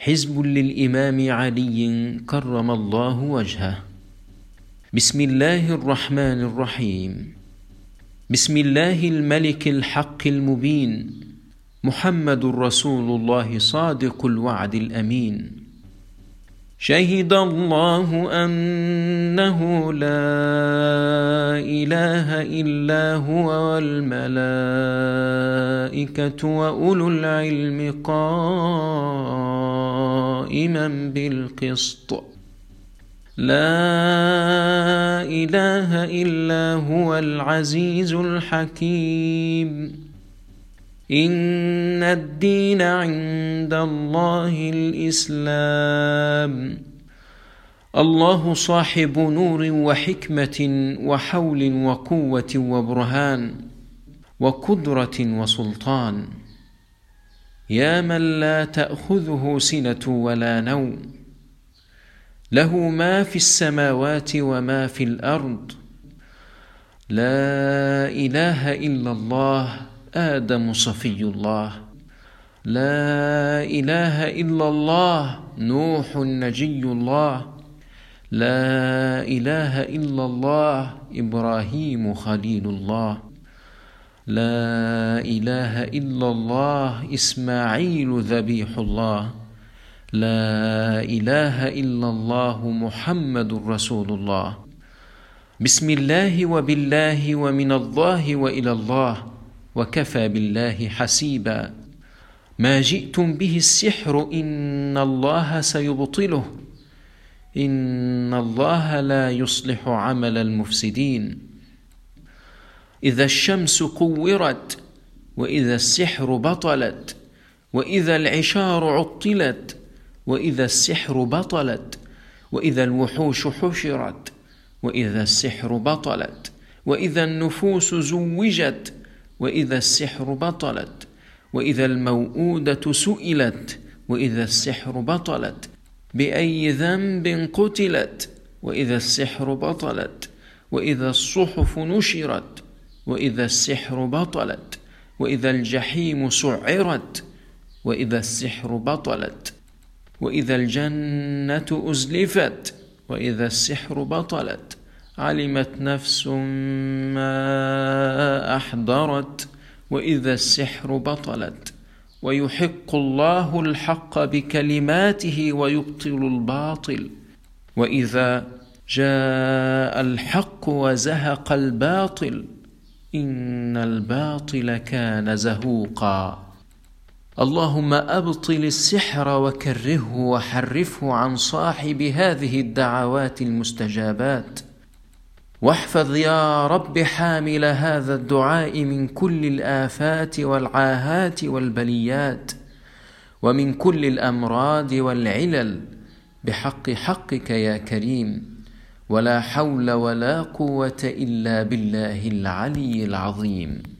حزب للإمام علي كرم الله وجهه. بسم الله الرحمن الرحيم. بسم الله الملك الحق المبين. محمد رسول الله صادق الوعد الأمين. شهد الله أنه لا إله إلا هو والملائكة وأولو العلم قائما بالقسط. لا إله إلا هو العزيز الحكيم. إن الدين عند الله الإسلام. الله صاحب نور وحكمة وحول وقوة وبرهان وقدرة وسلطان. يا من لا تأخذه سنة ولا نوم. له ما في السماوات وما في الأرض. لا إله إلا الله آدم صفي الله. لا إله إلا الله نوح نجي الله. لا إله إلا الله إبراهيم خليل الله. لا إله إلا الله إسماعيل ذبيح الله. لا إله إلا الله محمد رسول الله. بسم الله وبالله ومن الله وإلى الله وكفى بالله حسيبا. ما جئتم به السحر إن الله سيبطله. إن الله لا يصلح عمل المفسدين. إذا الشمس قورت وإذا السحر بطلت وإذا العشار عطلت وإذا السحر بطلت وإذا الوحوش حشرت وإذا السحر بطلت وإذا النفوس زوجت وإذا السحر بطلت وإذا الموءودة سئلت وإذا السحر بطلت بأي ذنب قتلت وإذا السحر بطلت وإذا الصحف نشرت وإذا السحر بطلت وإذا الجحيم سعرت وإذا السحر بطلت وإذا الجنة أزلفت وإذا السحر بطلت علمت نفس ما أحضرت وإذا السحر بطلت. ويحق الله الحق بكلماته ويبطل الباطل. وإذا جاء الحق وزهق الباطل. إن الباطل كان زهوقا. اللهم أبطل السحر وكرهه وحرفه عن صاحب هذه الدعوات المستجابات. واحفظ يا رب حامل هذا الدعاء من كل الآفات والعاهات والبليات ومن كل الأمراض والعلل بحق حقك يا كريم. ولا حول ولا قوة إلا بالله العلي العظيم.